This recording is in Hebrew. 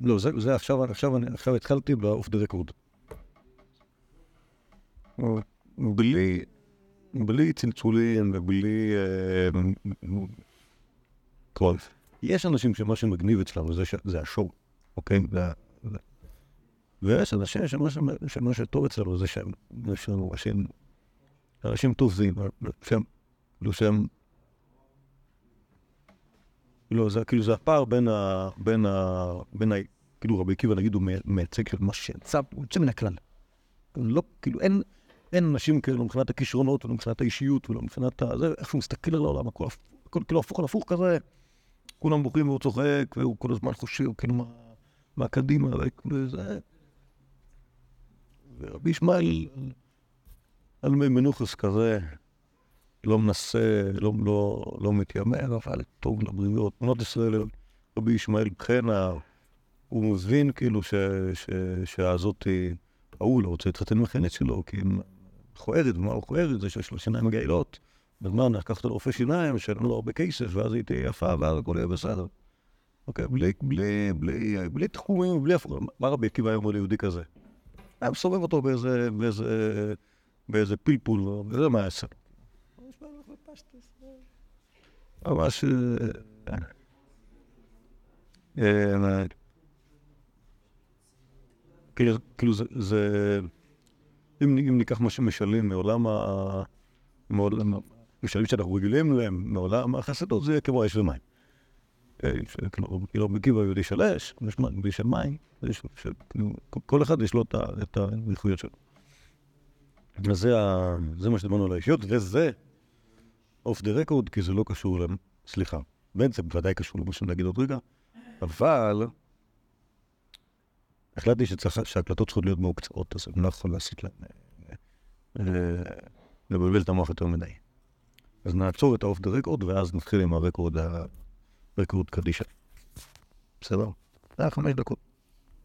לא, זה, זה עכשיו, עכשיו, עכשיו התחלתי באוף דה רקורד. בלי, בלי צלצולים ובלי... אה, כל. יש אנשים שמה שמגניב אצלם זה, זה השואו, אוקיי? ויש אנשים שמה, שמה שטוב אצלנו זה שהם, אנשים, אנשים טובים, שהם, כאילו שהם, לא, זה כאילו זה הפער בין ה... בין ה... בין ה... כאילו רבי עקיבא נגיד הוא מי- מייצג של מה שיצא, הוא יוצא מן הכלל. לא, כאילו אין, אין אנשים כאלו מבחינת הכישרונות ולא מבחינת האישיות ולא מבחינת ה... זה, איך שהוא מסתכל על העולם, הכל, הכל כאילו הפוך על הפוך כזה, כולם בוכים והוא צוחק והוא כל הזמן חושב כאילו מה, מה קדימה וזה. ורבי ישמעאל על מי מנוחס כזה, לא מנסה, לא, לא, לא מתיימר, אבל טוב לבריאות. בנות ישראל, רבי ישמעאל חנה, הוא מבין כאילו ש, ש, שהזאת, ההוא לא רוצה להתחתן עם החנית שלו, כי היא מכוערת, ומה מכוערת? זה שיש לו שיניים מגעילות. בזמן לקחת לו רופא שיניים, שאין לו הרבה כסף, ואז היא תהיה יפה, ואז הכל יהיה בסדר. אוקיי, בלי, בלי, בלי, בלי תחומים, בלי הפוך. מה רבי עקיבא היה אומר ליהודי כזה? היה מסובב אותו באיזה, באיזה, באיזה פלפול, וזה מה יעשה. ממש... אה, אה, כאילו, כאילו זה, זה... אם, ניקח מה שמשלים מעולם ה... מעולם, משלים שאנחנו רגילים להם, מעולם החסדות, זה כמו אש ומים. אה, כאילו, כאילו, בקיבה יהודי של אש, יהודי של מים, כאילו, כל אחד יש לו את האיכויות שלו. אז זה מה שדיברנו על האישיות, וזה off the record, כי זה לא קשור להם, סליחה, בעצם בוודאי קשור למה שאני אגיד עוד רגע, אבל החלטתי שצריך, שההקלטות צריכות להיות מהוקצעות, אז אני לא יכול לעשות להם, אה, לבלבל את המוח יותר מדי. אז נעצור את ה off the record, ואז נתחיל עם ה record, ה- רקורד קדישה. בסדר? זה היה חמש דקות.